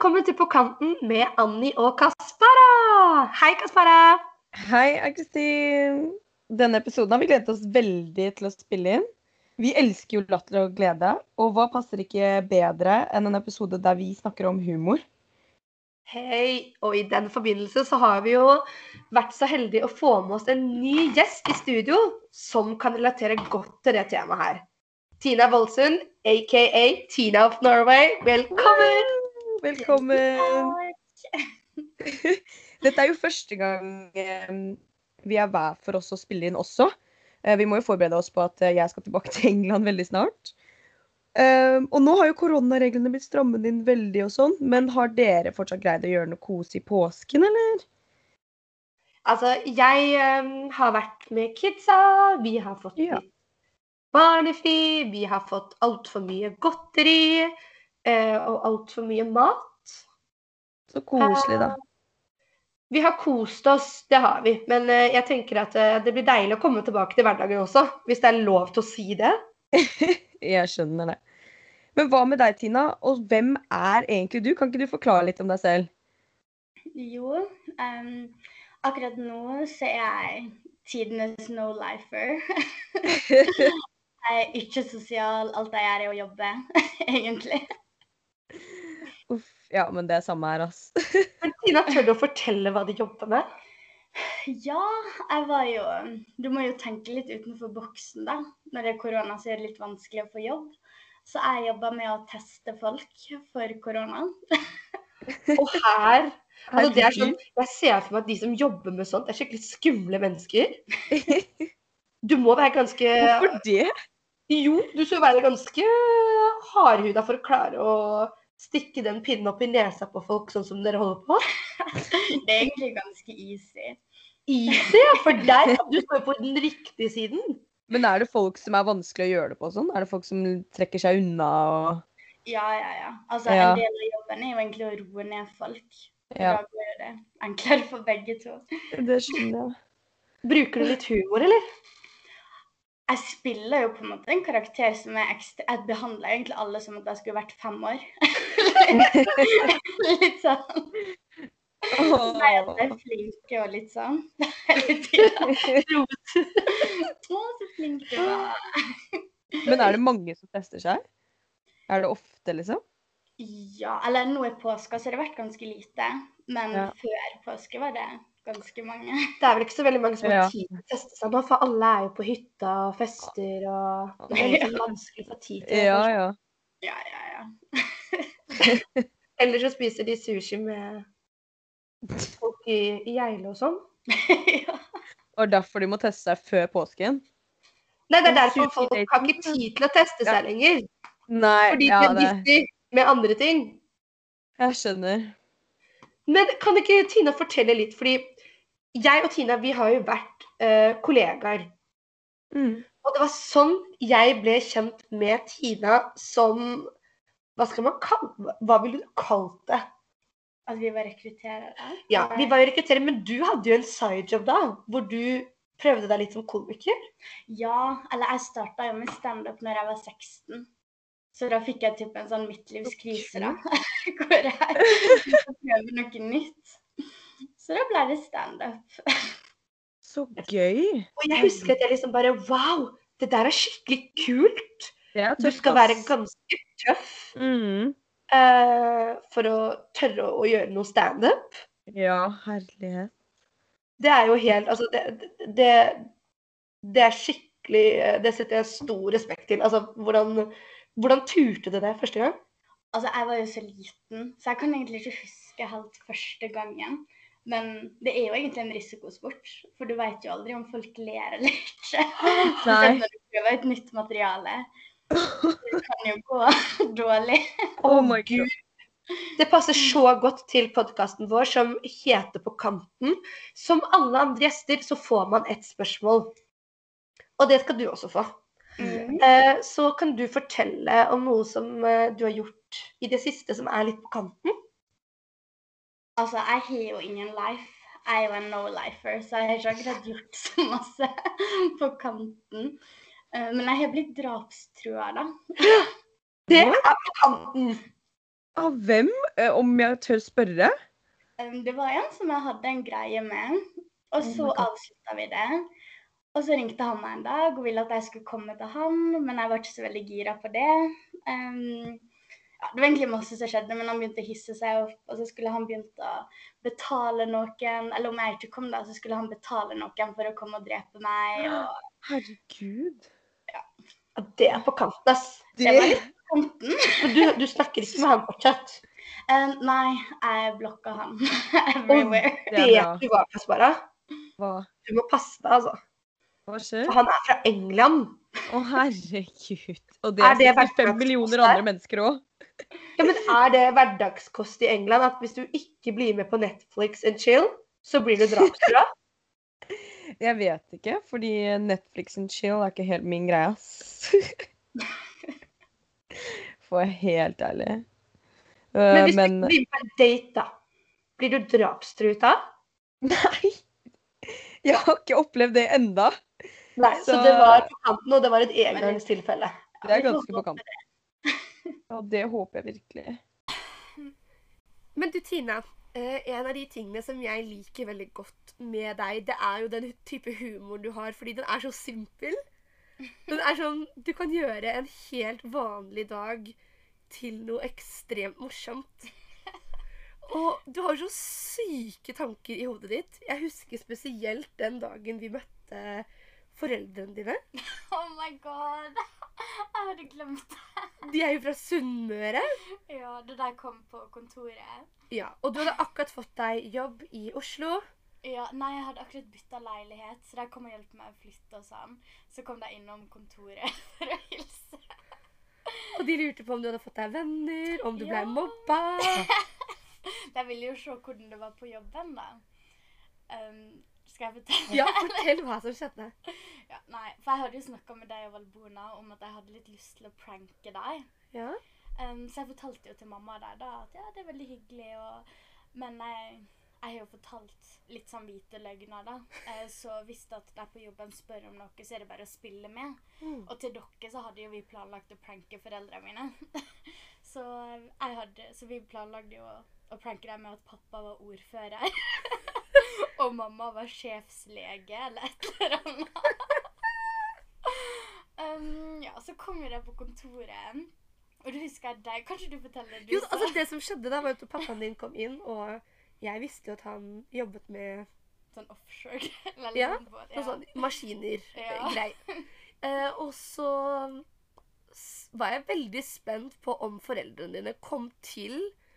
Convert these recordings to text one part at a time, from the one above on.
Velkommen til På kanten med Anni og Kaspara. Hei, Kaspara. Hei, Ann-Kristin. Denne episoden har vi gledet oss veldig til å spille inn. Vi elsker jo latter og glede, og hva passer ikke bedre enn en episode der vi snakker om humor? Hei, og i den forbindelse så har vi jo vært så heldige å få med oss en ny gjest i studio som kan relatere godt til det temaet her. Tina Voldsund, aka Tina of Norway. Velkommen! Velkommen. Dette er jo første gang eh, vi er hver for oss å spille inn også. Eh, Vi må jo forberede oss på at eh, jeg skal tilbake til England veldig snart. Og nå har jo koronareglene blitt strammet inn veldig og sånn, men har dere fortsatt greid å gjøre noe kos i påsken, eller? Altså, jeg har vært med kidsa, vi har fått Ja. barnefri, vi har fått altfor mye godteri eh, og altfor mye mat. Så koselig, da. Vi har kost oss, det har vi. Men eh, jeg tenker at eh, det blir deilig å komme tilbake til hverdagen også, hvis det er lov til å si det. Jeg skjønner det. Men hva med deg, Tina? Og hvem er egentlig du? Kan ikke du forklare litt om deg selv? Jo, Um, akkurat nå så er jeg tidenes no-lifer. jeg er ikke sosial. Alt jeg gjør, er å jobbe, egentlig. Uff, ja, men det er samme her, ass. Men Tina, tør du å fortelle hva de jobber med? Ja, jeg var jo Du må jo tenke litt utenfor boksen, da. Når det er korona, så er det litt vanskelig å få jobb. Så jeg jobber med å teste folk for korona. Og her altså det er sånn, Jeg ser for meg at de som jobber med sånt, er skikkelig skumle mennesker. Du må være ganske Hvorfor det? Jo, du skal være ganske hardhuda for å klare å stikke den pinnen opp i nesa på folk, sånn som dere holder på. Det er egentlig ganske easy. Easy, for der du står på den riktige siden. Men er det folk som er vanskelig å gjøre det på sånn? Er det folk som trekker seg unna og Ja, ja, ja. Altså, Ja. En del av jobben er jo egentlig å roe ned folk. Ja. Da blir jo det enklere for begge to. Det skjønner jeg. Bruker du litt humor, eller? Jeg spiller jo på en måte en karakter som er ekstra Jeg behandler egentlig alle som at jeg skulle vært fem år. litt sånn. Nei, at jeg er flinke og litt sånn. Hele tiden. Å, så flink du var. Men er det mange som tester seg? Er det ofte, liksom? Ja, eller nå i påska så har det vært ganske lite. Men Ja. før påske var det ganske mange. Det er vel ikke så veldig mange som har Ja. tid til å teste seg nå, for alle er jo på hytta og fester og Det er liksom vanskelig å få tid til det. Ja, ja. Ja, ja, ja. Eller så spiser de sushi med folk i, i Geilo og sånn. ja. Og derfor de må teste seg før påsken? Nei, det er derfor folk har ikke tid til å teste Ja. seg lenger. Nei, Fordi ja, de er busy med andre ting. jeg skjønner. Men kan ikke Tina fortelle litt, fordi jeg og Tina vi har jo vært uh, kollegaer. Mm. Og det var sånn jeg ble kjent med Tina som Hva skal man kalle Hva ville du kalt det? At vi var rekrutterere. Ja, vi var jo rekrutterere, men du hadde jo en sidejob da, hvor du prøvde deg litt som komiker. Ja, eller jeg starta jo med standup når jeg var 16. Så da fikk jeg typ en sånn midtlivskrise, da. Hvor jeg prøver prøve noe nytt. Så da ble det standup. Så gøy. Og jeg husker at jeg liksom bare Wow, det der er skikkelig kult! Du skal være ganske tøff mm. uh, for å tørre å, å gjøre noe standup. Ja, herlighet. Det er jo helt Altså, det, det, det er skikkelig Det setter jeg stor respekt til. Altså, hvordan, hvordan turte du det første gang? Altså, jeg var jo så liten, så jeg kan egentlig ikke huske helt første gangen. Men det er jo egentlig en risikosport, for du vet jo aldri om folk ler eller ikke. Nei når du prøver et nytt materiale. Det kan jo gå dårlig. Oh my god. Det passer så godt til podkasten vår som heter På kanten. Som alle andre gjester så får man ett spørsmål. Og det skal du også få. Mm. Eh, så kan du fortelle om noe som eh, du har gjort i det siste som er litt på kanten? Altså, jeg har jo ingen life. Jeg er jo en no-lifer, så jeg har ikke akkurat gjort så masse på kanten. Eh, Men jeg har blitt drapstrua, da. Det er på kanten! Av hvem, eh, om jeg tør spørre? Det var en som jeg hadde en greie med, og så oh avslutta vi det. Og så ringte han meg en dag og ville at jeg skulle komme til han, men jeg var ikke så veldig gira på det. Um, ja, det var egentlig masse som skjedde, men han begynte å hisse seg opp, og så skulle han begynt å betale noen, eller om jeg ikke kom da, så skulle han betale noen for å komme og drepe meg. Og Herregud. Ja, det er på kanten, ass. det var litt kanten. Du, du snakker ikke med han fortsatt. Uh, nei, jeg blokka han everywhere. Det er. Vet du hva, Kaspara? Hva, Du må passe deg, altså. hva skjer? For han er fra England. Å, herregud. Og det Er er det 65 millioner der? andre mennesker òg. Ja, men Er det hverdagskost i England at hvis du ikke blir med på Netflix and chill, så blir du drapstrua? Jeg vet ikke, fordi Netflix and chill er ikke helt min greie, ass. For å være helt ærlig. Men Eh, hvis men du blir på en date, da, blir du drapstruta? Nei! Jeg har ikke opplevd det enda. Nei, så, Så- det var på kanten, og det var et engangstilfelle. Det er ganske på kanten. Ja, det håper jeg virkelig. Men du, Tina. Eh, en av de tingene som jeg liker veldig godt med deg, det er jo den type humor du har, fordi den er så simpel. Den er sånn Du kan gjøre en helt vanlig dag til noe ekstremt morsomt. Og du har så syke tanker i hodet ditt. Jeg husker spesielt den dagen vi møtte foreldrene dine. Oh my god. Jeg hadde glemt det. De er jo fra Sunnmøre. Ja, da de kom på kontoret. Ja, Og du hadde akkurat fått deg jobb i Oslo. Ja, nei, jeg hadde akkurat bytta leilighet, så de kom og hjalp meg å flytte og sånn. Så kom de innom kontoret for å hilse. Og de lurte på om du hadde fått deg venner, om du ble mobba. De ville jo se hvordan det var på jobben, da. Um, skal jeg fortelle? Ja, fortell hva som skjedde. Ja, nei, for jeg hadde jo snakka med deg og Valbona om at jeg hadde litt lyst til å pranke deg. Ja. Um, så jeg fortalte jo til mamma der da at ja, det er veldig hyggelig, og... men jeg, jeg har jo fortalt litt sånn hvite løgner, da. Uh, så hvis at de på jobben spør om noe, så er det bare å spille med. Mm. Og til dere så hadde jo vi planlagt å pranke foreldrene mine. så, jeg hadde, så vi planlagde jo å, å pranke dem med at pappa var ordfører. og mamma var sjefslege eller et eller annet. um, ja, så kom jeg de på kontoret. Og du husker deg Kanskje du forteller du Jo, altså Det som skjedde, da var at pappaen din kom inn, og jeg visste jo at han jobbet med Sånn offshore. Eller Ja, sånn båt. ja. Sånn maskiner. Ja. eh, Grei. Eh, og så var jeg veldig spent på om foreldrene dine kom til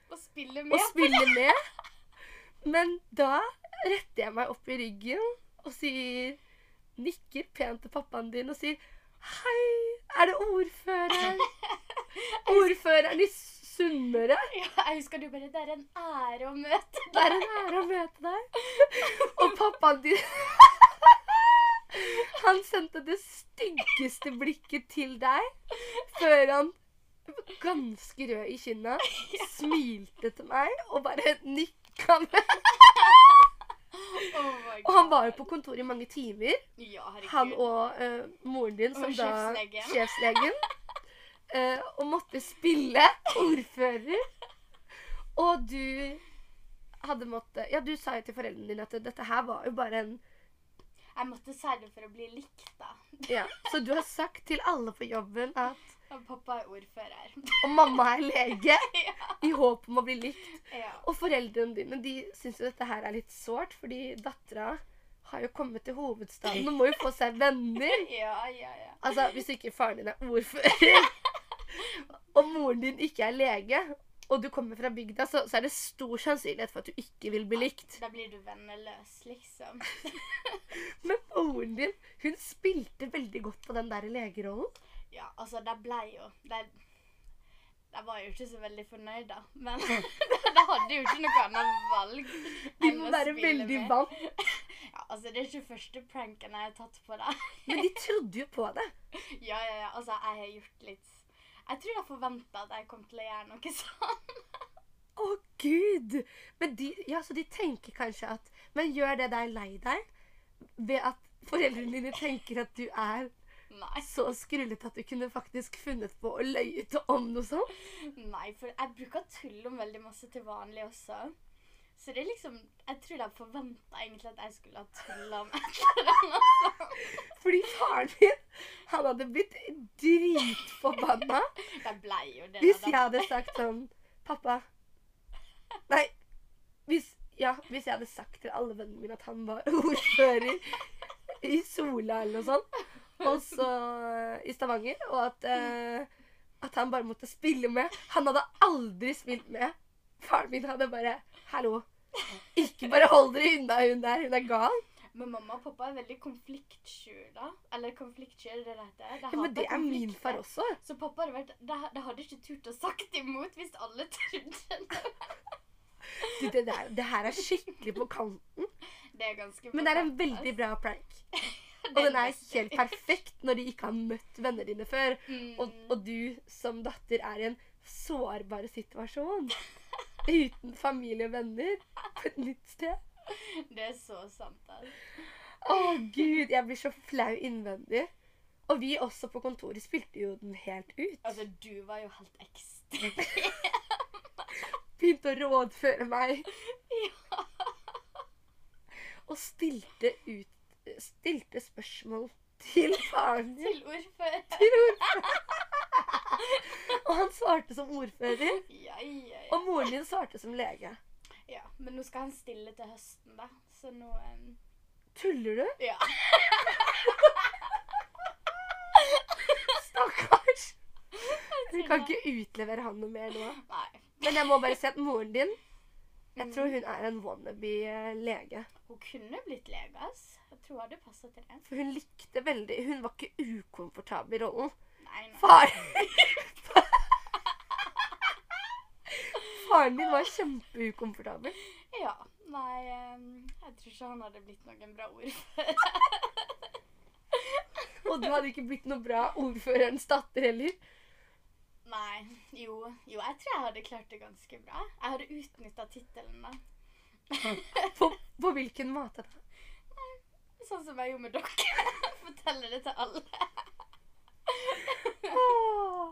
å spille med. å spille med. Men da retter jeg meg opp i ryggen og sier Nikker pent til pappaen din og sier Hei, er det ordføreren? Ordføreren i Sunnmøre? Ja, jeg husker du bare Det er en ære å møte deg. Det er en ære å møte deg. Og pappaen din Han sendte det styggeste blikket til deg før han ganske rød i kinna smilte til meg og bare nikka med. Oh Og han var jo på kontoret i mange timer. Ja. Han og uh, moren din, som Og da sjefslegen. Eh, og måtte spille ordfører. Og du hadde måttet Ja, du sa jo til foreldrene dine at dette her var jo bare en Jeg måtte det for å bli likt, da. Ja, Så du har sagt til alle på jobben at Og pappa er ordfører. Og mamma er lege, ja. i håp om å bli likt. ja. Og foreldrene dine de syns jo dette her er litt sårt, fordi dattera har jo kommet til hovedstaden og må jo få seg venner. Ja, ja, ja. Altså, Hvis ikke faren din er ordfører, og moren din ikke er lege, og du kommer fra bygda, så, så er det stor sannsynlighet for at du ikke vil bli likt. Da blir du venneløs, liksom. Men moren din hun spilte veldig godt på den der legerollen. Ja, altså, de ble jo De, de var jo ikke så veldig fornøyd, da. Men de hadde jo ikke noe annet valg. De må være veldig med. vant. Ja, altså, det er ikke første pranken jeg har tatt på deg. Men de trodde jo på det. Ja, ja, ja. Altså, jeg har gjort litt Jeg tror jeg forventa at jeg kom til å gjøre noe sånn. Å, gud! Men de, ja, så de tenker kanskje at Men gjør det deg lei deg? Ved at foreldrene dine tenker at du er Nei. så skrullete at du kunne faktisk funnet på å løye til om noe sånt? Nei, for jeg bruker tull om veldig masse til vanlig også. Så det er liksom Jeg tror de forventa egentlig at jeg skulle ha tulla om et eller annet. Fordi faren min, han hadde blitt dritforbanna De blei jo det. hvis jeg hadde sagt sånn Pappa Nei. Hvis, ja, hvis jeg hadde sagt til alle vennene mine at han var ordfører i Sola eller noe sånt, og så i Stavanger, og at, eh, at han bare måtte spille med Han hadde aldri spilt med. Faren min hadde bare Hallo. Ikke bare hold dere unna hun der. Hun er gal. Men mamma og pappa er veldig konfliktsky, da. Eller konfliktsky, er det det heter? Ja, men det er min far også. Så pappa hadde vært De, de hadde ikke turt å sagt imot hvis alle trodde det. Du, det, der, det her er skikkelig på kanten. Det er ganske Men det er en veldig bra prank. Og den er helt perfekt når de ikke har møtt vennene dine før. Mm. Og, og du som datter er i en sårbar situasjon. Uten familie og venner på et nytt sted. Det er så sant, altså. Å gud, jeg blir så flau innvendig. Og vi også på kontoret spilte jo den helt ut. Altså, du var jo helt ekstrem. Begynte å rådføre meg. Ja. Og spilte ut Stilte spørsmål til faren din. Til ordfører. Til ordfører. Og han svarte som ordfører. Ja, ja, ja. Og moren din svarte som lege. ja. Men nå skal han stille til høsten, da. Så nå um, Tuller du? Ja. Stakkars! Vi kan ikke utlevere han noe mer nå. Nei. Men jeg må bare si at moren din Jeg tror hun er en wannabe eh, lege. Hun kunne blitt lege, ass. Jeg tror hun hadde passa til det. For hun likte veldig Hun var ikke ukomfortabel i rollen. Nei, nei. Far Faren din var kjempeukomfortabel. Ja. Nei, jeg tror ikke han hadde blitt noen bra ordfører. Og du hadde ikke blitt noe bra ordførerens datter heller. Nei. Jo, jo, jeg tror jeg hadde klart det ganske bra. Jeg hadde utnytta tittelen, da. På, på hvilken måte? da? Sånn som jeg gjorde med dere. Forteller det til alle. Åh.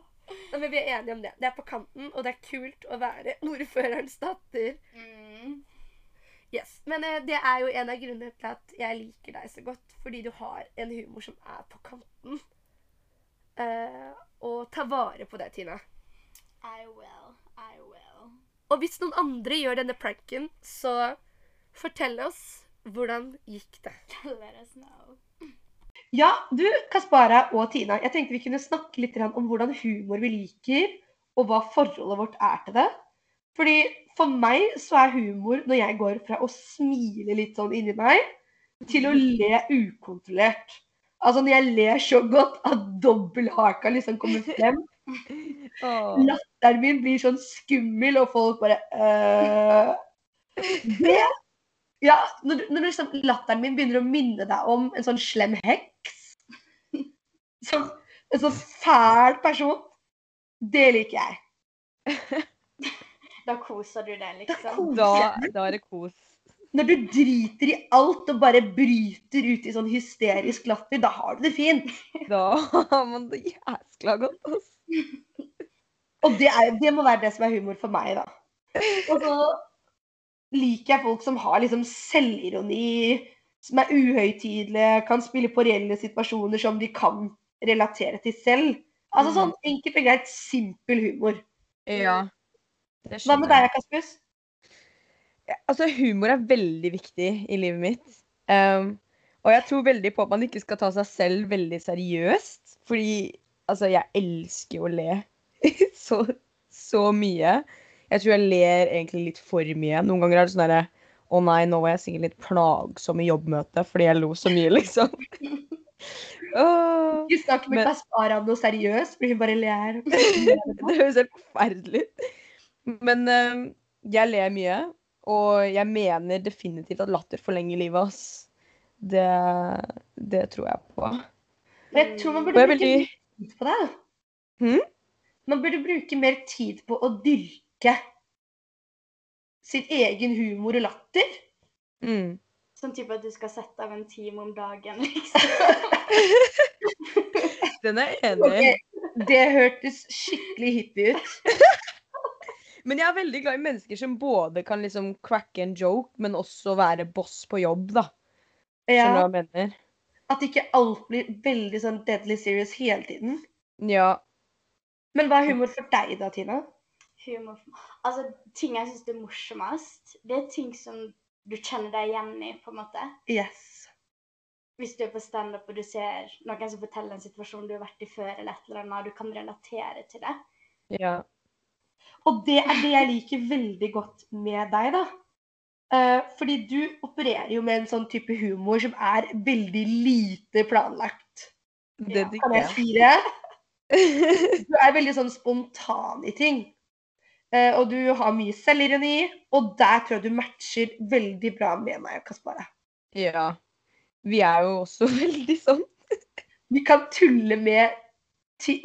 Nei, men vi er enige om det. Det er på kanten, og det er kult å være ordførerens datter. Mm. Yes. Men eh, det er jo en av grunnene til at jeg liker deg så godt. Fordi du har en humor som er på kanten. Eh, og ta vare på det, Tina. I will. I will. Og hvis noen andre gjør denne pranken, så fortell oss hvordan gikk det. Let us know. Ja, du, Kaspara og Tina, jeg tenkte vi kunne snakke litt om hvordan humor vi liker, og hva forholdet vårt er til det. Fordi for meg så er humor når jeg går fra å smile litt sånn inni meg, til å le ukontrollert. Altså når jeg ler så godt at dobbelthaka liksom kommer frem. oh. Latteren min blir sånn skummel, og folk bare øh. Det Ja, når, når liksom latteren min begynner å minne deg om en sånn slem heks Som en sånn fæl person. Det liker jeg. Da koser du deg, Da liksom. koser Da, da er det kos. Når du driter i alt og bare bryter ut i sånn hysterisk latter, da har du det fint. Da har man det jæskla godt. altså. Og det, er, det må være det som er humor for meg, da. Og så liker jeg folk som har liksom selvironi, som er uhøytidelige, kan spille på reelle situasjoner som de kan relatere til selv. Altså sånn enkelt og greit simpel humor. Ja. Hva med deg, Kasper? Altså, humor er veldig viktig i livet mitt. Um, og jeg tror veldig på at man ikke skal ta seg selv veldig seriøst. Fordi altså, jeg elsker å le så, så mye. Jeg tror jeg ler egentlig litt for mye. Noen ganger er det sånn herre Å nei, nå var jeg sikkert litt plagsom i jobbmøtet fordi jeg lo så mye, liksom. Ikke snakk med Kaspar om noe seriøst, for hun bare ler. det høres helt forferdelig ut. Men uh, jeg ler mye. Og jeg mener definitivt at latter forlenger livet, ass. Det, det tror jeg på. Men jeg tror man burde er bruke veldig mer tid på det. Hmm? Man burde bruke mer tid på å dyrke sin egen humor og latter. mm. Sånn type at du skal sette av en time om dagen, liksom. Den er jeg enig i. Ok, Det hørtes skikkelig hippie ut. Men jeg er veldig glad i mennesker som både kan liksom cracke en joke, men også være boss på jobb, da. Ja? At ikke alt blir veldig sånn deadly serious hele tiden. Ja. Men hva er humor for deg da, Tina? Humor Altså, ting jeg syns er morsomst, det er ting som du kjenner deg igjen i, på en måte. Yes. Hvis du er på standup og du ser noen som forteller en situasjon du har vært i før, eller et eller annet, du kan relatere til det. ja. Og det er det jeg liker veldig godt med deg, da. Eh, fordi du opererer jo med en sånn type humor som er veldig lite planlagt. Det Ja, Kan jeg. si det? Du er veldig sånn spontan i ting. Eh, og du har mye selvironi, og der tror jeg du matcher veldig bra med meg og Kaspara. Ja. Vi er jo også veldig sånn. Vi kan tulle med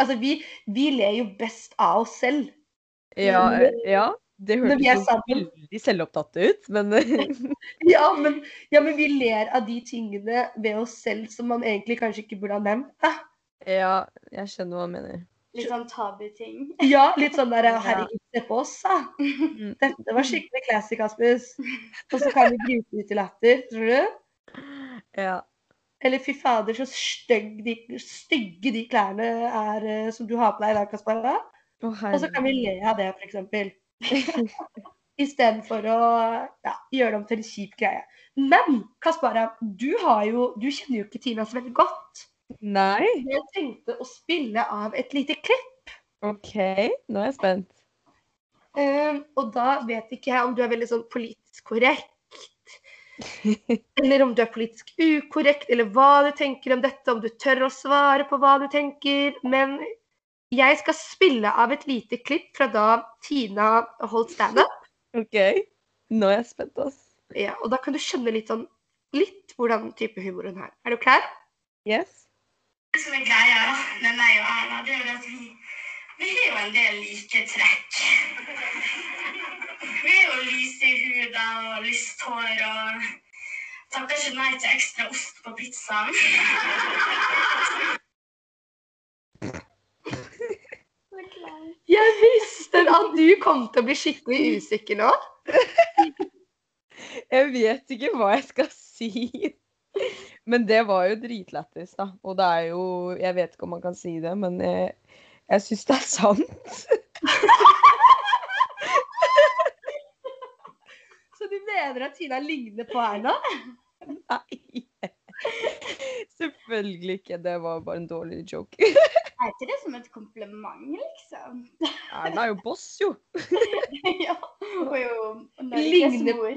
Altså, vi, vi ler jo best av oss selv. Ja, eh, ja. Det høres veldig selvopptatt ut, men Ja men, ja, men vi ler av de tingene ved oss selv som man egentlig kanskje ikke burde ha nevnt. Da. ja, jeg skjønner hva du mener. Litt sånn tabuting. Ja, litt sånn der Ja. Herregud, se på oss, da. Mm. Dette var skikkelig classic, Aspus. Og så kan vi bryte ut i latter, tror du? Ja. Eller fy fader, så stygge de, stygge de klærne er eh, som du har på deg i dag, Kaspara. Å, Og så kan vi le av det, f.eks. Istedenfor å ja, gjøre det om til en kjip greie. Men Kaspara, du, jo, du kjenner jo ikke Tina så veldig godt. Nei? Jeg tenkte å spille av et lite klipp. OK, nå er jeg spent. Um, og da vet ikke jeg om du er veldig sånn politisk korrekt. Eller om du er politisk ukorrekt, eller hva du tenker om dette, om du tør å svare på hva du tenker. Men jeg skal spille av et lite klipp fra da Tina holdt standup. OK. Nå er jeg spent, ass. Ja, og da kan du skjønne litt sånn litt hvordan type humor hun har. Er du klar? Yes. Det som er greia da, med meg og Erna, det er jo at vi, vi har jo en del like trekk. Vi er jo lyse i huda og lyst hår og takker ikke nei til ekstra ost på pizzaen. Jeg visste at du kom til å bli skikkelig usikker nå. Jeg vet ikke hva jeg skal si. Men det var jo dritlættis, da. Og det er jo Jeg vet ikke om man kan si det, men jeg, jeg syns det er sant. Så du mener at Tina ligner på Erna? Nei. Selvfølgelig ikke. Det var bare en dårlig joke. Er ikke det som et kompliment, liksom? Erna er jo boss, jo. ja, og jo Norges mor.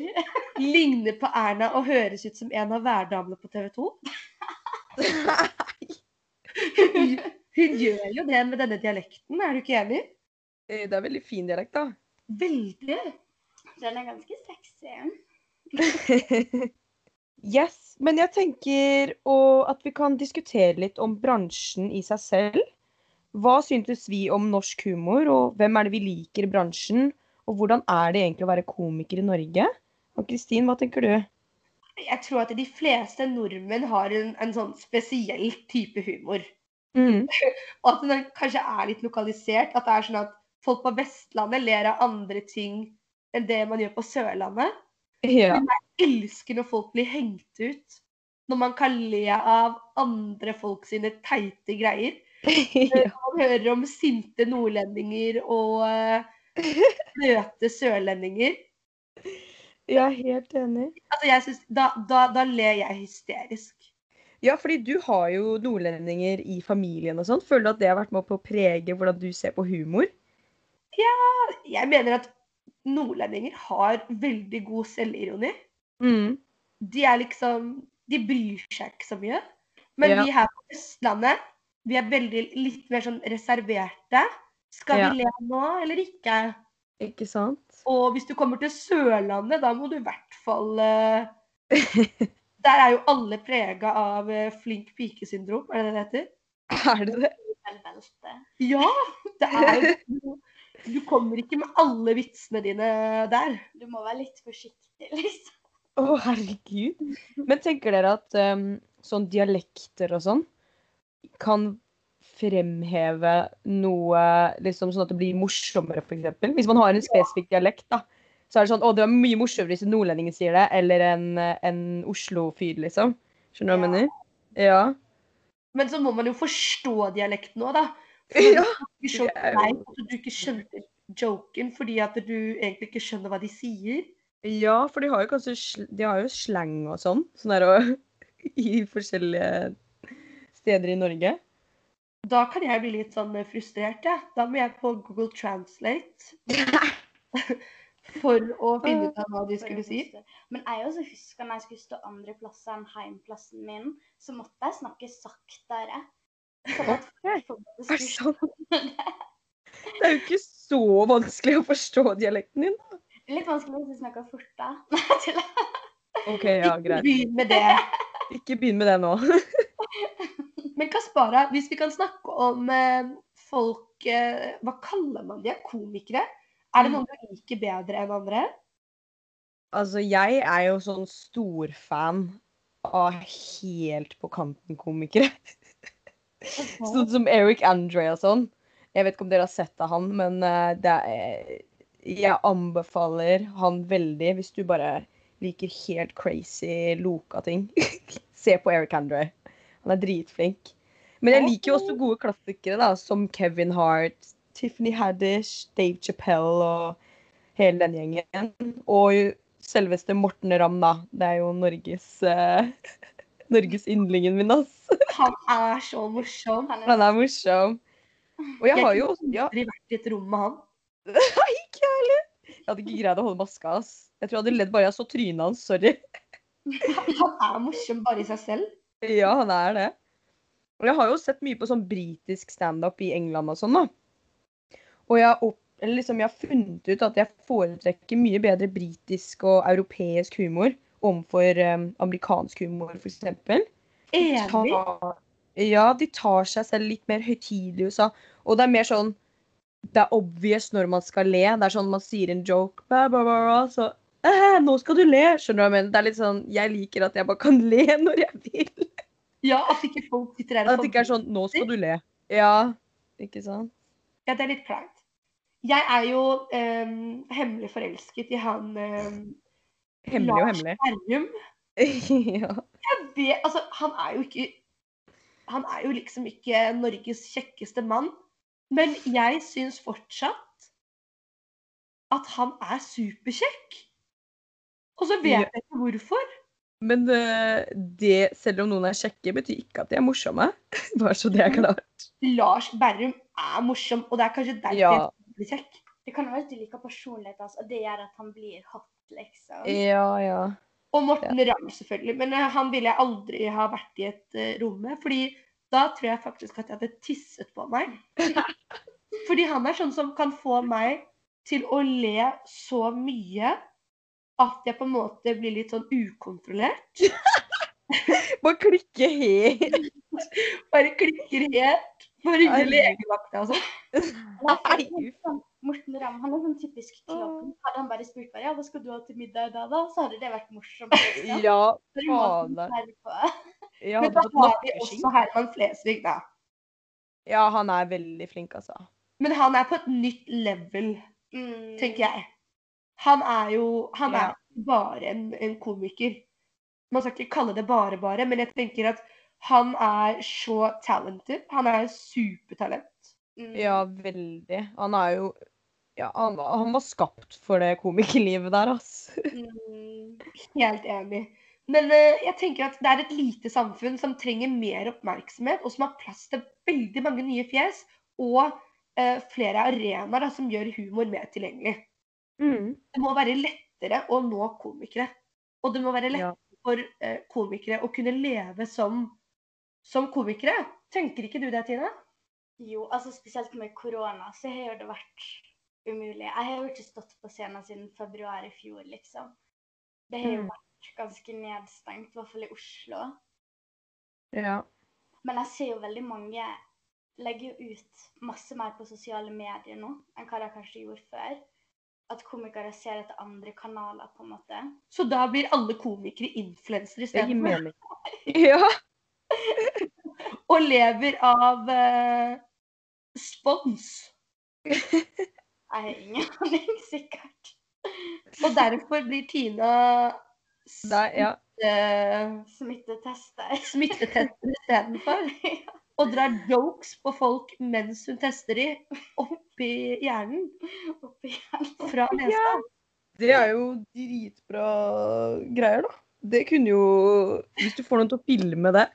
Ligner på Erna og høres ut som en av værdamene på TV 2? Hun, hun gjør jo det med denne dialekten, er du ikke enig? Det er veldig fin dialekt, da. Veldig. Den er ganske sexy. Yes, men jeg tenker å- at vi kan diskutere litt om bransjen i seg selv. Hva syntes vi om norsk humor, og hvem er det vi liker i bransjen? Og hvordan er det egentlig å være komiker i Norge? Og Kristin, hva tenker du? Jeg tror at de fleste nordmenn har en, en sånn spesiell type humor. Mm. Og at den kanskje er litt lokalisert. At det er sånn at folk på Vestlandet ler av andre ting enn det man gjør på Sørlandet. Ja. elsker når folk blir hengt ut. Når man kan le av andre folk sine teite greier. ja. Man hører om sinte nordlendinger og uh, bløte sørlendinger. Jeg er helt enig. Altså, synes, da, da, da ler jeg hysterisk. Ja, fordi du har jo nordlendinger i familien og sånn. Føler du at det har vært med på å prege hvordan du ser på humor? Ja, Jeg mener at nordlendinger har veldig god selvironi. Mm. De er liksom De bryr seg ikke så mye. Men Ja. vi her på Østlandet, vi er veldig litt mer sånn reserverte. Skal Ja. vi le nå, eller ikke? Ikke sant? Og hvis du kommer til Sørlandet, da må du i hvert fall eh, Der er jo alle prega av eh, flink pike-syndrom, er det det det heter? Er det det? Ja! Det er jo Du kommer ikke med alle vitsene dine der. Du må være litt forsiktig, liksom. Å, herregud. Men tenker dere at um, sånn dialekter og sånn kan fremheve noe liksom sånn at det blir morsommere, f.eks. Hvis man har en spesifikk dialekt, da, så er det sånn Å, det var mye morsommere hvis en nordlending sier det, eller en, en Oslo-fyr, liksom. Skjønner du hva jeg mener? Ja. Men så må man jo forstå dialekten òg, da. For ja. Du er leit at du ikke skjønte joken fordi at du egentlig ikke skjønner hva de sier. Ja, for de har jo kanskje De har jo slang og sånn. Sånn der og I forskjellige steder i Norge. Da kan jeg bli litt sånn eh, frustrert, jeg. Da må jeg på Google Translate for å finne ut av hva de skulle si. Men jeg også husker når jeg skulle stå andre plasser enn heimplassen min, så måtte jeg snakke saktere. Sånn at folk det skulle sant? Det er jo ikke så vanskelig å forstå dialekten din. Litt vanskelig hvis du snakker fort, da. Nei. OK, ja, greit. Ikke begynn med det. Ikke begynn med det nå. Men Kaspara, hvis vi kan snakke om eh, folk eh, Hva kaller man de? Komikere? Er det noen du liker bedre enn andre? Altså, jeg er jo sånn storfan av helt på kanten-komikere. Sånn som Eric Andre og sånn. Jeg vet ikke om dere har sett av han, men eh, det er Jeg anbefaler han veldig hvis du bare liker helt crazy loka ting. Se på Eric Andre. Han er dritflink. Men jeg liker jo også gode klassikere, da, som Kevin Hart, Tiffany Haddish, Dave Chappelle og hele den gjengen. Og selveste Morten Ramm, da. Det er jo Norges uh, Norges yndlingen min, ass. Han er så morsom. Han Han er morsom. Og jeg har jo Jeg har aldri vært i et rom med han. Ikke jeg heller. Jeg hadde ikke greid å holde maska, ass. Jeg tror jeg hadde ledd bare jeg så trynet hans. Sorry. Han er morsom bare i seg selv. Ja, han er det. Og jeg har jo sett mye på sånn britisk standup i England og sånn, da. Og jeg opp, eller liksom, jeg har funnet ut at jeg foretrekker mye bedre britisk og europeisk humor overfor um, amerikansk humor, f.eks. Enig. Ja, de tar seg selv litt mer høytidelig i USA. Og det er mer sånn Det er obvious når man skal le. Det er sånn man sier en joke, blah, blah, blah, så Nå skal du le! Skjønner du hva jeg mener? Det er litt sånn Jeg liker at jeg bare kan le når jeg vil. Ja, at ikke folk sitter der At det ikke er sånn Nå skal du le. Ja, ikke sant? Ja, det er litt kleint. Jeg er jo ehm, hemmelig forelsket i han ehm, Hemmelig og Lars hemmelig. Berrum. ja. Jeg vet, altså, han er jo ikke Han er jo liksom ikke Norges kjekkeste mann. Men jeg syns fortsatt at han er superkjekk. Og så vet Ja. jeg ikke hvorfor. Men eh, det, selv om noen er kjekke, betyr ikke at de er morsomme. Bare så det er klart. Lars Berrum er morsom, og det er kanskje derfor Ja. han blir kjekk. Det kan være at du liker personligheten hans, og det gjør at han blir hot, liksom. Ja, ja. Og Morten Ramm, selvfølgelig. Men eh, han ville jeg aldri ha vært i et uh, rom med. fordi da tror jeg faktisk at jeg hadde tisset på meg. Fordi han er sånn som kan få meg til å le så mye at jeg på en måte blir litt sånn ukontrollert. Bare klikke helt. Bare klikker helt. Bare ringe legevakta altså. Nei. Sånn, Morten Ramm han er sånn typisk klovn. Hadde han bare spurt meg ja, hva skal du ha til middag i dag, da, så hadde det vært morsomt. Ja, faen. fader. Men da har vi også Herman Flesvig, da. Ja, han er veldig flink, altså. Men han er på et nytt level, Mm. tenker jeg. Han er jo Han er Ja. bare en, en komiker. Man skal ikke kalle det bare bare, men jeg tenker at han er så talented. Han er supertalent. Mm. Ja, veldig. Han er jo Ja, han, han var skapt for det komikerlivet der, ass. Mm. Helt enig. Men uh, jeg tenker at det er et lite samfunn som trenger mer oppmerksomhet, og som har plass til veldig mange nye fjes og uh, flere arenaer som gjør humor mer tilgjengelig. Mm. Det må være lettere å nå komikere. Og det må være lettere Ja. for eh, komikere å kunne leve som, som komikere. Tenker ikke du det, Tina? Jo, altså spesielt med korona, så har jo det vært umulig. Jeg har jo ikke stått på scenen siden februar i fjor, liksom. Det har jo Mm. vært ganske nedstengt, i hvert fall i Oslo. Ja. Men jeg ser jo veldig mange legger jo ut masse mer på sosiale medier nå enn hva de kanskje gjorde før. At komikere ser etter andre kanaler, på en måte. Så da blir alle komikere influensere istedenfor. Ja. og lever av uh, spons. Jeg har ingen aning, sikkert. Og derfor blir Tina Nei, ja. Smittetester. smittetester istedenfor. Og drar jokes på folk mens hun tester de oppi hjernen Oppi hjernen. fra nesa. Det er jo dritbra greier, da. Det kunne jo Hvis du får noen til å filme det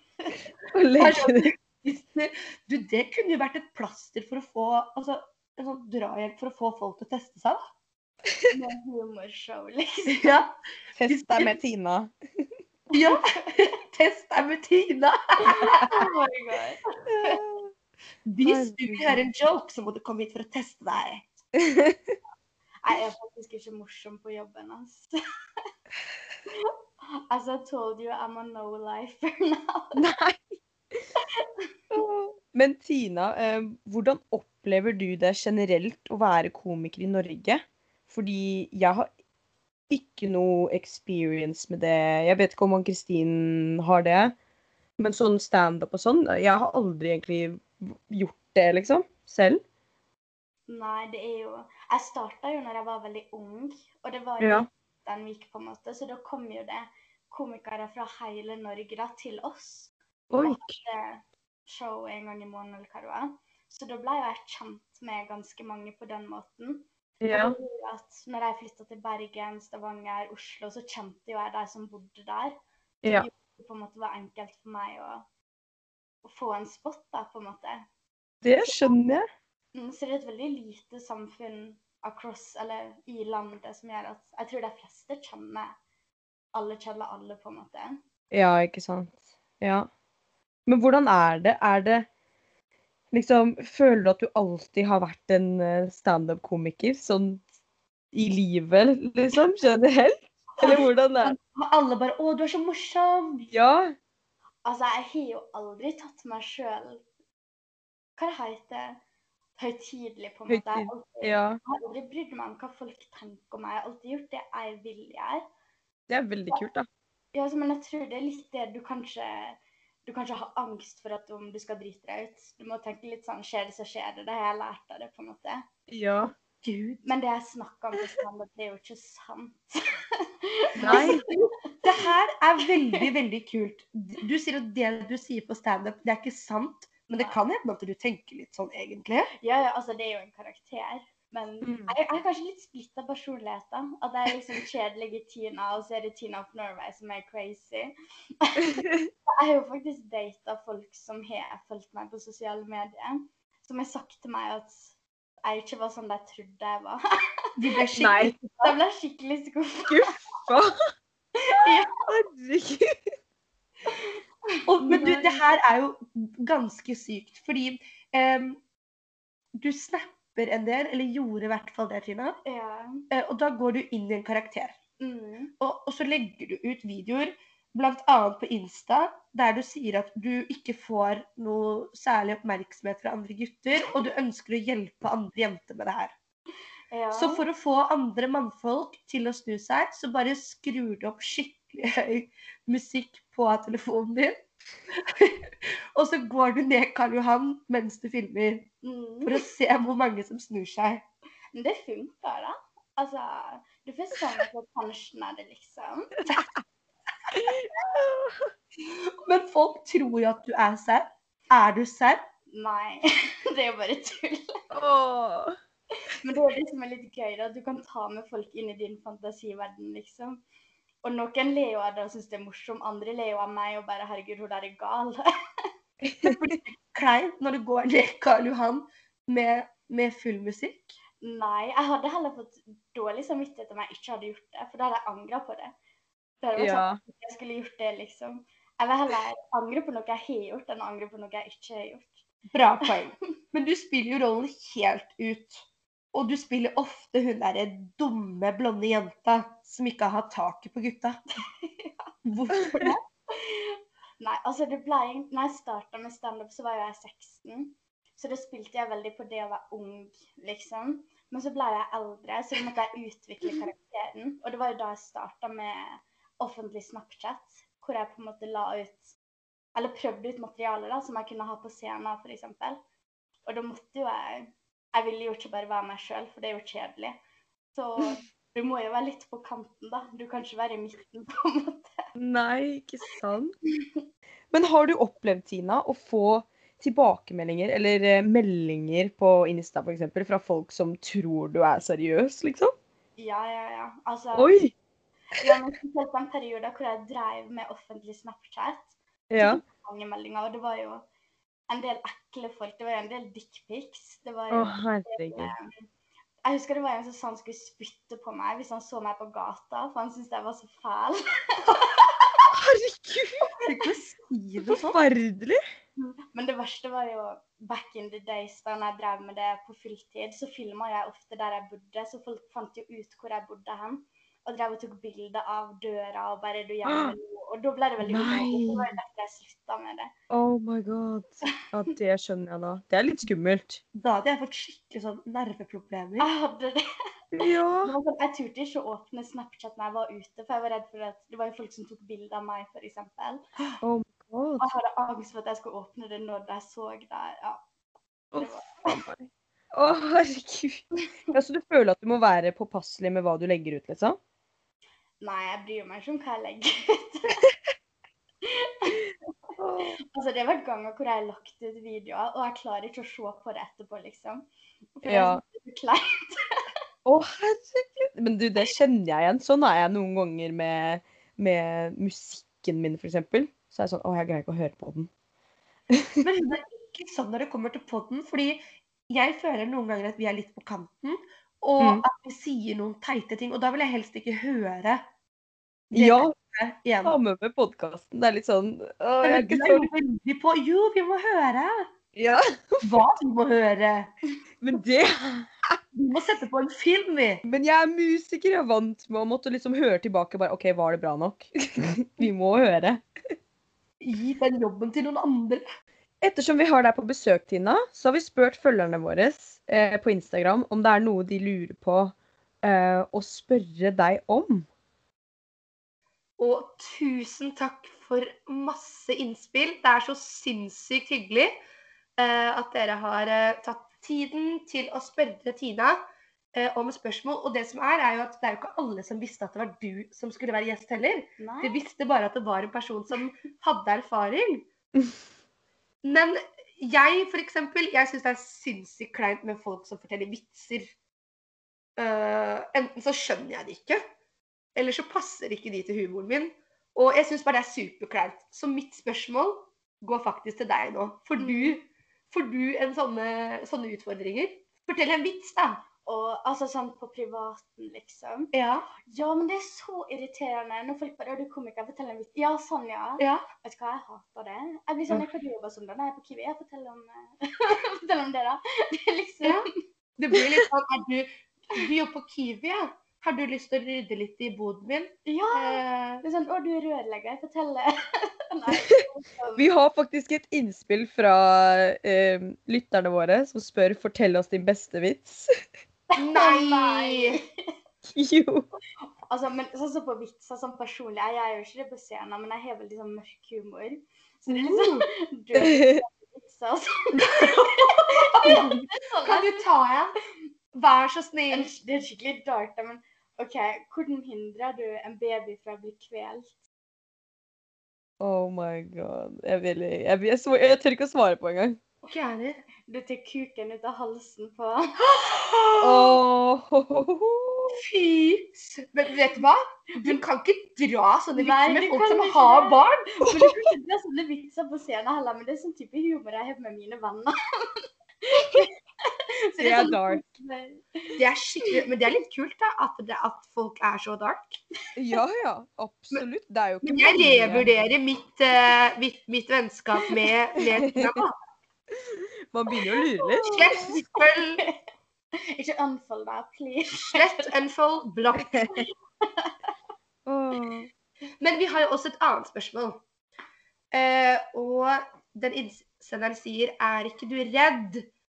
og legge det Du, det kunne jo vært et plaster for å få Altså en sånn drahjelp for å få folk til å teste seg, da. Med humorshow, liksom. Ja. Test deg med Tina. Ja. Test deg med Tina. Oh my god. Hvis du vil høre en joke, så må du komme hit for å teste deg. Jeg er faktisk ikke morsom på jobben, altså. As I told you, I'm a no-lifer now. Nei. Men Tina, eh, hvordan opplever du det generelt å være komiker i Norge? Fordi jeg har ikke noe experience med det. Jeg vet ikke om Ann-Kristin har det. Men sånn standup og sånn Jeg har aldri egentlig gjort det, liksom. Selv. Nei, det er jo Jeg starta jo når jeg var veldig ung, og det var jo Ja. den gikk, på en måte, så da kom jo det komikere fra hele Norge da, til oss. Oi. hadde show en gang i måneden, eller hva det var. Så da ble jeg kjent med ganske mange på den måten. Ja. At når jeg flytta til Bergen, Stavanger, Oslo, så kjente jo jeg de som bodde der. Ja. Det på en måte var enkelt for meg å, å få en spot, da, på en måte. Det skjønner jeg. Mm, Så det er et veldig lite samfunn across, eller i landet som gjør at jeg tror de fleste kjenner alle kjenner alle, på en måte. Ja, ikke sant. Ja. Men hvordan er det? Er det liksom Føler du at du alltid har vært en eh, standup-komiker sånn i livet, liksom? Generelt? Eller hvordan det? er alle bare 'Å, du er så morsom'. Ja. Altså, jeg har jo aldri tatt meg sjøl Hva det heter Høytidelig, på en måte. Jeg har aldri, Ja. Aldri brydd meg om hva folk tenker om meg. Jeg har alltid gjort det jeg vil gjøre. Det er veldig kult, da. Ja, altså, men jeg tror det er litt det du kanskje Du kanskje har angst for at om du skal drite deg ut. Du må tenke litt sånn Skjer det, så skjer det. Det har jeg lært av det, på en måte. Ja. Gud. Men det jeg snakker om på standup, det er jo ikke sant. Nei. Det her er veldig, veldig kult. Du sier at det du sier på standup, det er ikke sant. Men det kan hende at du tenker litt sånn egentlig. Ja, ja, altså, det er jo en karakter. Men Mm. jeg, jeg er kanskje litt splitta personlighet, da. At jeg er liksom kjedelig Tina, og så er det Tina of Norway som er crazy. Jeg har jo faktisk data folk som har fulgt meg på sosiale medier, som har sagt til meg at jeg ikke var sånn de trodde jeg var. De ble skikkelig de ble skikkelig skuffa. Skuffa. Ja. Herregud. Og, men du, det her er jo ganske sykt, fordi um, du snapper en del, eller gjorde i hvert fall det, Tina. Ja. eh, og da går du inn i en karakter. Mm. Og, og så legger du ut videoer, bl.a. på Insta, der du sier at du ikke får noe særlig oppmerksomhet fra andre gutter, og du ønsker å hjelpe andre jenter med det her. ja. Så for å få andre mannfolk til å snu seg, så bare skrur du opp skikkelig høy musikk på telefonen din. og så går du ned Karl Johan mens du filmer, mm. for å se hvor mange som snur seg. Men det funker, da. Altså, du får sånn på pensjen av det, liksom. Men folk tror jo at du er serr. Er du serr? Nei, det er jo bare tull. Åh. Men det er det som er litt gøy, da. Du kan ta med folk inn i din fantasiverden, liksom. Og noen ler jo av det og syns det er morsomt, andre ler jo av meg og bare 'herregud, hun der er gal'. Det blir kleint når du går ned Karl Johan med, med full musikk. Nei, jeg hadde heller fått dårlig samvittighet om jeg ikke hadde gjort det, for da hadde jeg angra på det. Det Ja. sånn jeg skulle gjort det, liksom. Jeg vil heller angre på noe jeg har gjort, enn angre på noe jeg ikke har gjort. Bra poeng. Men du spiller jo rollen helt ut. Og du spiller ofte hun derre dumme, blonde jenta som ikke har hatt taket på gutta. Hvorfor det? Nei, altså det ble Når jeg starta med standup, så var jeg 16. Så da spilte jeg veldig på det å være ung, liksom. Men så ble jeg eldre, så da måtte jeg utvikle karakteren. Og det var jo da jeg starta med offentlig Snapchat, hvor jeg på en måte la ut Eller prøvde ut materiale da, som jeg kunne ha på scenen, f.eks. Og da måtte jo jeg Jeg ville jo ikke bare være meg sjøl, for det er jo kjedelig. Så du må jo være litt på kanten, da. Du kan ikke være i midten, på en måte. Nei, ikke sant? Men har du opplevd, Tina, å få tilbakemeldinger eller eh, meldinger på Insta eksempel, fra folk som tror du er seriøs, liksom? Ja, ja, ja. Altså, Oi! ja, men spesielt den perioden hvor jeg drev med offentlig Snapchat. Ja. mange meldinger, og det var jo en del ekle folk. Det var en del dickpics. Det var Å, herregud. Jeg husker det var en som sa han skulle spytte på meg hvis han så meg på gata, for han syntes jeg var så fæl. Herregud! Ikke å si det sånn. Forferdelig! Men det verste var jo back in the days da jeg drev med det på fulltid, så filma jeg ofte der jeg bodde, så folk fant jo ut hvor jeg bodde hen. Og drev og tok bilder av døra og bare du hjemme nå?' Og da ble det veldig ubehagelig. Det var derfor jeg slutta med det. Oh my god. Ja, det skjønner jeg da. Det er litt skummelt. Da hadde jeg fått skikkelig sånn nerveproblemer. Jeg hadde det. Ja. Det var sånn, Jeg turte ikke å åpne Snapchat når jeg var ute, for jeg var redd for at det var jo folk som tok bilde av meg, f.eks. Oh my god. Og jeg hadde angst for at jeg skulle åpne det når jeg så det. Ja. Å, faen. Å, herregud. Ja, så du føler at du må være påpasselig med hva du legger ut, liksom? Nei, jeg bryr meg ikke om hva jeg legger ut. altså, det har vært ganger hvor jeg har lagt ut videoer, og jeg klarer ikke å se på det etterpå, liksom. For det er kleint. Å, herregud. Men du, det kjenner jeg igjen. Sånn er jeg noen ganger med, med musikken min, eksempel. Så er jeg sånn Å, jeg greier ikke å høre på den. Men det er ikke sånn når det kommer til podden, fordi jeg føler noen ganger at vi er litt på kanten, og Mm. at vi sier noen teite ting, og da vil jeg helst ikke høre det Ja, igjen. ta med meg podkasten. Det er litt sånn Å, jeg er veldig på Jo, vi må høre! Ja, Hva vi må høre? men det Vi må sette på en film, vi. Men jeg er musiker. Jeg er vant med å måtte liksom høre tilbake bare OK, var det bra nok? Vi må høre. Gi den jobben til noen andre. Ettersom vi har deg på besøk, Tina, så har vi spurt følgerne våre eh, på Instagram om det er noe de lurer på eh, å spørre deg om. Og tusen takk for masse innspill. Det er så sinnssykt hyggelig eh, at dere har eh, tatt tiden til å spørre Tina eh, om spørsmål. Og det som er, er jo at det er jo ikke alle som visste at det var du som skulle være gjest heller. Nei. De visste bare at det var en person som hadde erfaring. Men jeg, for eksempel, jeg syns det er sinnssykt kleint med folk som forteller vitser. Uh, enten så skjønner jeg det ikke, eller så passer ikke de til humoren min. Og jeg syns bare det er superkleint. Så mitt spørsmål går faktisk til deg nå. Får du, får du en sånne, sånne utfordringer? Fortell en vits, da. Og altså sånn på privaten, liksom. Ja. Ja, men det er så irriterende når folk bare 'Er du komiker? Fortell en vits.' Ja, sånn, ja. ja. Vet du hva, jeg hater det. Jeg blir sånn, jeg kan jobbe som det. Nei, på Kiwi. Jeg forteller om, eh, fortell om det, da. Det er liksom Ja. Det blir litt sånn at du, du jobber på Kiwi, ja. Har du lyst til å rydde litt i boden min? Ja. Eh, Det er sånn 'Å, du er rørlegger. Fortell.' Nei. Vi har faktisk et innspill fra eh, lytterne våre som spør 'Fortell oss din beste vits'. Nei! jo. Altså, men sånn som på vitser, sånn personlig Jeg gjør jo ikke scenen, men jeg har veldig sånn mørk humor. Så det er liksom sånn vitser og sånn. Kan du ta en? Vær så snill. er- Det er skikkelig dark, da, men OK. Hvordan hindrer du en baby fra å bli kvelt? Oh my god. Jeg, vil, jeg, jeg, jeg, jeg tør ikke å svare på engang. Ok, det? Du tar kuken ut av halsen på Oh. Fy Men vet du hva? Du kan ikke dra sånne vitser med folk som har barn. Men du kan dra sånne vitser på scenen heller, men det er sånn type humor jeg har med mine venner. Så Det er sånn- dark. Det er skikkelig, Men det er litt kult da, at, det, at folk er så dark. Ja, ja. Absolutt. Det er jo ikke Men jeg revurderer mitt, uh, mitt, mitt vennskap med, med Tina. Man begynner å lure litt. Slett, følg, Ikke unfold deg, please. slett, unfold, blokk. Men vi har jo også et annet spørsmål. Uh, og den innsenderen sier Er ikke du redd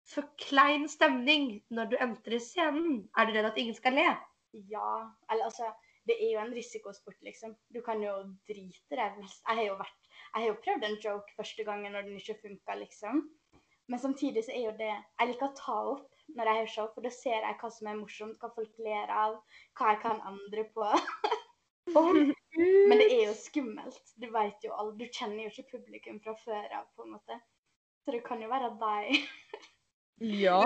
for klein stemning når du entrer scenen? Er du redd at ingen skal le? Ja, eller altså Det er jo en risikosport, liksom. Du kan jo drite deg. Jeg har jo vært Jeg har jo prøvd en joke første gangen når den ikke funka, liksom. Men samtidig så er jo det Jeg liker å ta opp når jeg har show, for da ser jeg hva som er morsomt, hva folk ler av, hva jeg kan andre på. Men det er jo skummelt. Du vet jo aldri, du kjenner jo ikke publikum fra før av, på en måte. Så det kan jo være deg. Ja.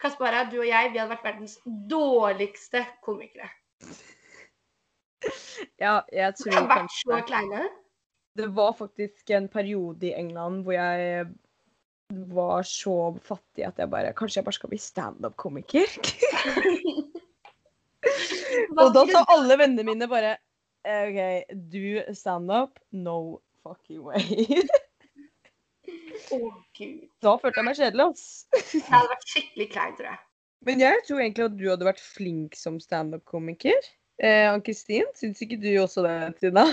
Kaspara, du og jeg, vi hadde vært verdens dårligste komikere. ja, jeg tror kanskje. Det var faktisk en periode i England hvor jeg var så fattig at jeg bare Kanskje jeg bare skal bli standup-komiker? Og da sa alle vennene mine bare OK, du standup? No fucking way. Å, gud. Da følte jeg meg kjedelig, ass. Jeg hadde vært skikkelig klein, tror jeg. Men jeg tror egentlig at du hadde vært flink som standup-komiker. Eh, Ann-Kristin, syns ikke du også det, Tina?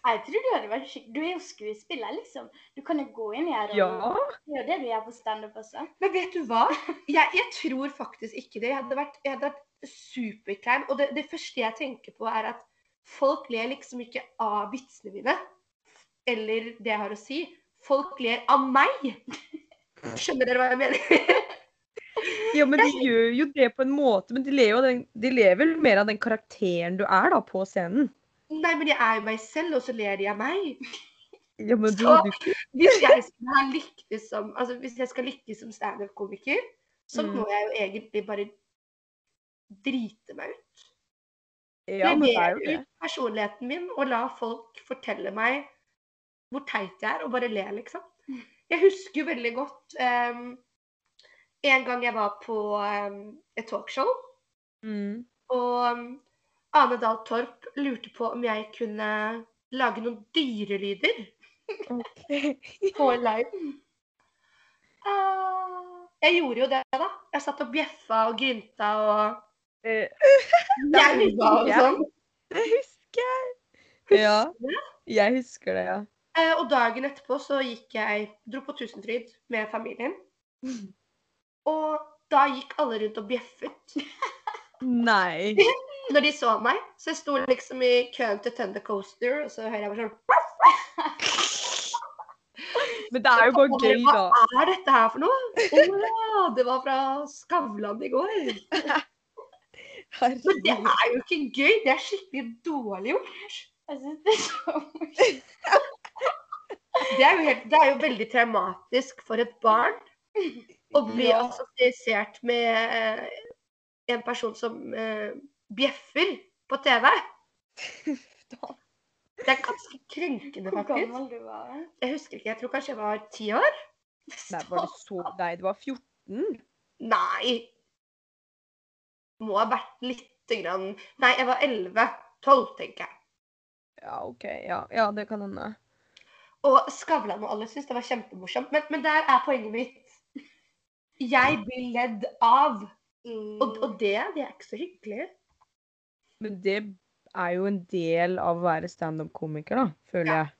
Jeg tror du hadde vært skikkelig Du er jo skuespiller, liksom. Du kan jo gå inn i her og Ja. Det er det du gjør på standup også. Men vet du hva? Jeg, jeg tror faktisk ikke det. Jeg hadde vært, jeg hadde vært superklein. Og det, det første jeg tenker på, er at folk ler liksom ikke av vitsene mine. Eller det jeg har å si. Folk ler av meg. Skjønner dere hva jeg mener? Ja, men de gjør jo det på en måte. Men de lever, den, de lever vel mer av den karakteren du er da, på scenen. Nei, men jeg er jo meg selv, og så ler de av meg. Ja, men du Så- du... Hvis jeg skal lykkes som, altså, lykkes som standup-komiker, så Mm. må jeg jo egentlig bare drite meg ut. Ja, men det er jo det. ut personligheten min og la folk fortelle meg hvor teit jeg er, og bare le, liksom. Jeg husker jo veldig godt em, en gang jeg var på um, et talkshow, Mm. og um, Ane Dahl Torp lurte på om jeg kunne lage noen dyrelyder Ok. på live. Uh, Jeg gjorde jo det, da. Jeg satt og bjeffa og grynta og Eh, uh, og sånn. Det husker jeg. Ja, jeg husker det, ja. Uh, Og dagen etterpå så gikk jeg Dro på Tusenfryd med familien. Og da gikk alle rundt og bjeffet Nei. når de så meg. Så jeg sto liksom i køen til Thunder Coaster, og så hører jeg bare sånn Men det er jo bare gøy, da. Hva er dette her for noe? Å ja, det var fra Skavlan i går. Men det er jo ikke gøy. Det er skikkelig dårlig gjort. jeg syns det er så morsomt. Det er jo, helt, det er jo veldig traumatisk for et barn å bli Ja. assosiert med eh, en person som eh, bjeffer på TV. Det er ganske krenkende, Hvor faktisk. gammel du var. Jeg husker ikke, jeg tror kanskje jeg var ti år. Nei, var det så Nei, det var 14. Nei. Må ha vært lite grann Nei, jeg var 11. 12, tenker jeg. Ja, OK. Ja, ja det kan hende. Og Skavlan og alle syntes det var kjempemorsomt. Men, men der er poenget mitt. Jeg blir ledd av. Og, og det, det er ikke så hyggelig. Men det er jo en del av å være standup-komiker, da, føler jeg.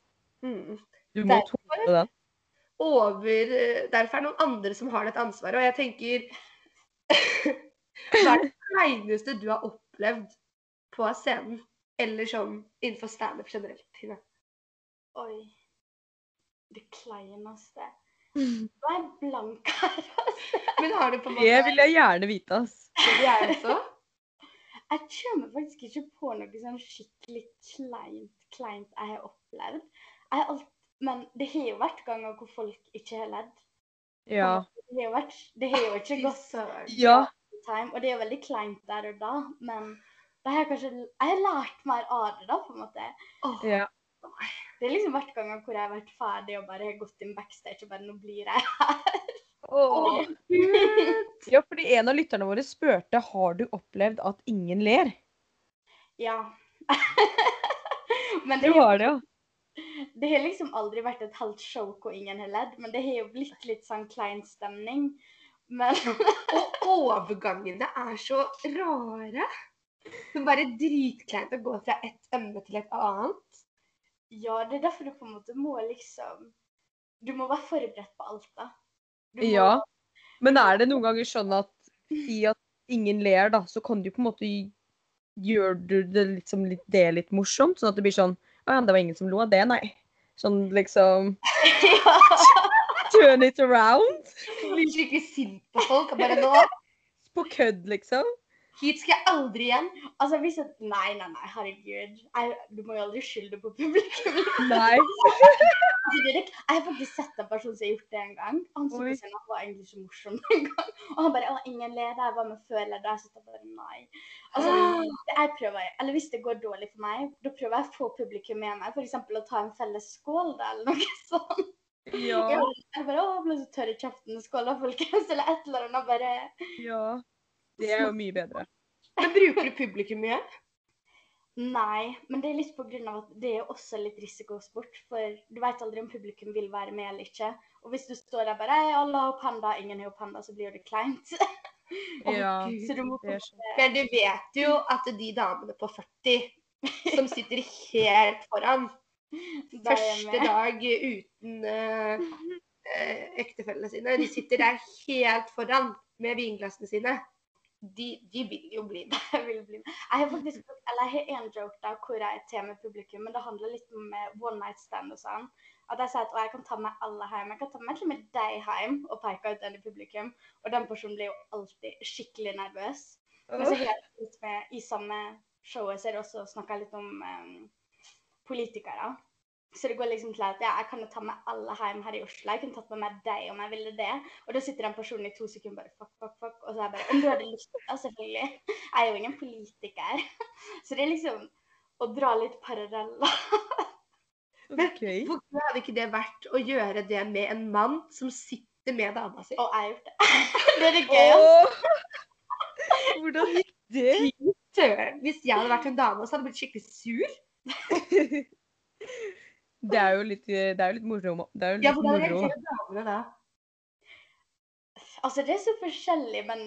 Mm. Du må tåle den. Over eh, Derfor er det noen andre som har dette ansvaret. Og jeg tenker Hva er det kleineste du har opplevd på scenen? Eller sånn innenfor standup generelt, Tina? Oi. Det kleineste. Nå er jeg blank her, altså. Men har du på en Det vil jeg gjerne vite, ass. Jeg også. Jeg kommer faktisk ikke på noe sånn skikkelig kleint, kleint jeg har opplevd. Jeg har alt, men det har jo vært ganger hvor folk ikke har ledd. Ja. Det har jo, vært, det har jo ikke gått så Ja. time, og det er jo veldig kleint der og da, men det har kanskje Jeg har lært mer av det, da, på en måte. Oh. ja. Det er liksom hvert gang hvor jeg har vært ferdig og bare har gått inn backstage og bare Nå blir jeg her. Åh. Ja, fordi en av lytterne våre spurte har du opplevd at ingen ler. Ja. men Du det har, har det, jo. det har liksom aldri vært et halvt show hvor ingen har ledd, men det har jo blitt litt sånn klein stemning. Men Og overgangene er så rare. Det er bare dritkleint å gå fra et emne til et annet. Ja, det er derfor du på en måte må liksom Du må være forberedt på alt, da. Må- Ja. Men er det noen ganger sånn at i at ingen ler, da, så kan du på en måte Gjør du det liksom litt, det litt morsomt? Sånn at det blir sånn Å ja, det var ingen som lo av det, nei. Sånn liksom ja. Turn it around. Blir skikkelig sint på folk. Bare nå På kødd, liksom. Hit skal jeg aldri igjen. Altså, hvis jeg Nei, nei, nei, herregud. Jeg, du må jo aldri skylde på publikum. Nei. Altså, jeg har faktisk sett en person som har gjort det en gang. Han syntes han var egentlig så morsom en gang. Og han bare 'Å, ingen ler, jeg var med før leder.' Jeg satt bare nei. Altså, jeg prøver, eller hvis det går dårlig for meg, da prøver jeg å få publikum med meg. F.eks. å ta en felles skål, der, eller noe sånt. Ja. Jeg bare 'Å, jeg ble så tørr i kjeften. Skål da, folkens.' Eller et eller annet. Bare ja. Det er jo mye bedre. Men bruker du publikum mye? Nei, men det er litt på grunn av at det er også litt risikosport. For du vet aldri om publikum vil være med eller ikke. Og hvis du står der bare «Hei, alle har panda, ingen har panda, så blir det kleint. Ja. så du må Det sånn. Du vet jo at de damene på 40 som sitter helt foran Da første dag uten eh, eh, ektefellene sine, de sitter der helt foran med vinglassene sine. De, de vil jo bli det. Vil bli. Jeg har faktisk, eller jeg har en joke da, hvor jeg er til med publikum, men det handler litt om eh, one night stand og sånn. At jeg sier at jeg kan ta med alle hjem. Jeg kan ta med til og med deg hjem og peke ut den i publikum. Og den personen blir jo alltid skikkelig nervøs. Men så har jeg litt med, i samme showet så er det også snakka litt om um, politikere. Så det går liksom til at ja, jeg kan jo ta med alle hjem her i Oslo. Jeg kunne tatt med meg deg om jeg ville det. Og da sitter den personen i to sekunder bare fuck, fuck, fuck. Og så er jeg bare Om du hadde lyst til det, selvfølgelig. Jeg er jo ingen politiker. Så det er liksom å dra litt paralleller. Okay. Hvor gøy hadde ikke det vært å gjøre det med en mann som sitter med dama si? Og jeg har gjort det. Det er det gøy. Oh. Hvordan gikk det? Hvis jeg hadde vært en dame, så hadde jeg blitt skikkelig sur. Det er jo litt, det er jo litt moro. Det er jo litt Ja, Hvordan reagerer damene da? Altså, det er så forskjellig, men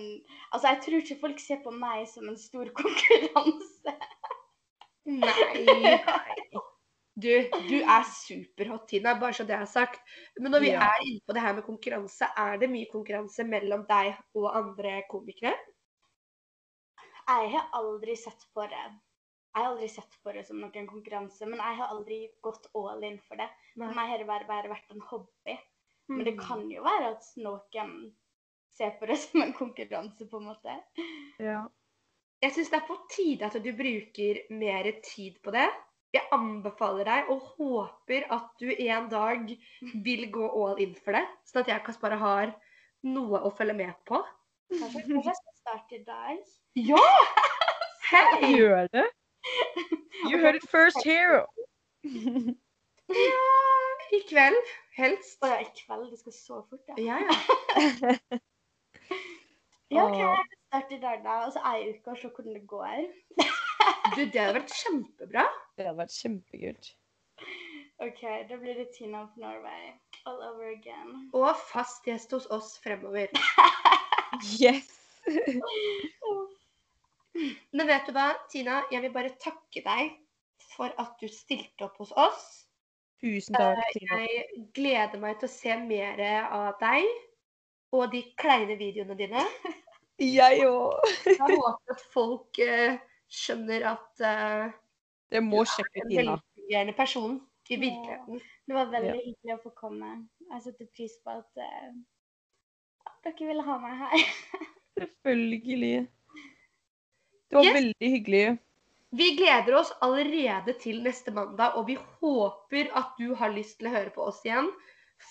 altså, jeg tror ikke folk ser på meg som en stor konkurranse. Nei. nei. Du, du er superhot, Tina, bare så det er sagt. Men når vi Ja. er inne på det her med konkurranse, er det mye konkurranse mellom deg og andre komikere? Jeg har aldri sett på det. Jeg har aldri sett på det som noen konkurranse, men jeg har aldri gått all in for det. For meg har det bare, bare vært en hobby. Men det kan jo være at noen ser på det som en konkurranse, på en måte. Ja. Jeg syns det er på tide at du bruker mer tid på det. Jeg anbefaler deg og håper at du en dag vil gå all in for det, sånn at jeg og Kaspar har noe å følge med på. Kanskje, kanskje jeg skal starte i dag? Ja! Hei! Gjør det? You heard it first here. Ja, i kveld helst. Å ja, i kveld. Det skal så fort, ja. Ja, ja. Ja, OK, Start i dag, da. Og så ei uke og se hvordan det går. Du, det hadde vært kjempebra. Det hadde vært kjempekult. OK, da blir det Tina of Norway all over again. Og fast gjest hos oss fremover. Yes! Men vet du hva, Tina? Jeg vil bare takke deg for at du stilte opp hos oss. Tusen takk, Tina. Jeg gleder meg til å se mer av deg og de kleine videoene dine. Jeg òg. Jeg håper at folk eh, skjønner at uh, Det må sjekke en Tina. velfungerende person i virkeligheten. Det var veldig Ja. hyggelig å få komme. Jeg setter pris på at eh, dere ville ha meg her. Selvfølgelig. Det var Yes. veldig hyggelig. Vi gleder oss allerede til neste mandag, og vi håper at du har lyst til å høre på oss igjen.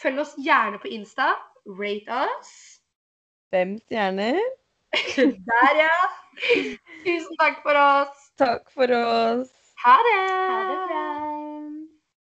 Følg oss gjerne på Insta. Rate us. Fem stjerner. Der, ja. Tusen takk for oss. Takk for oss. Ha det. Ha det bra.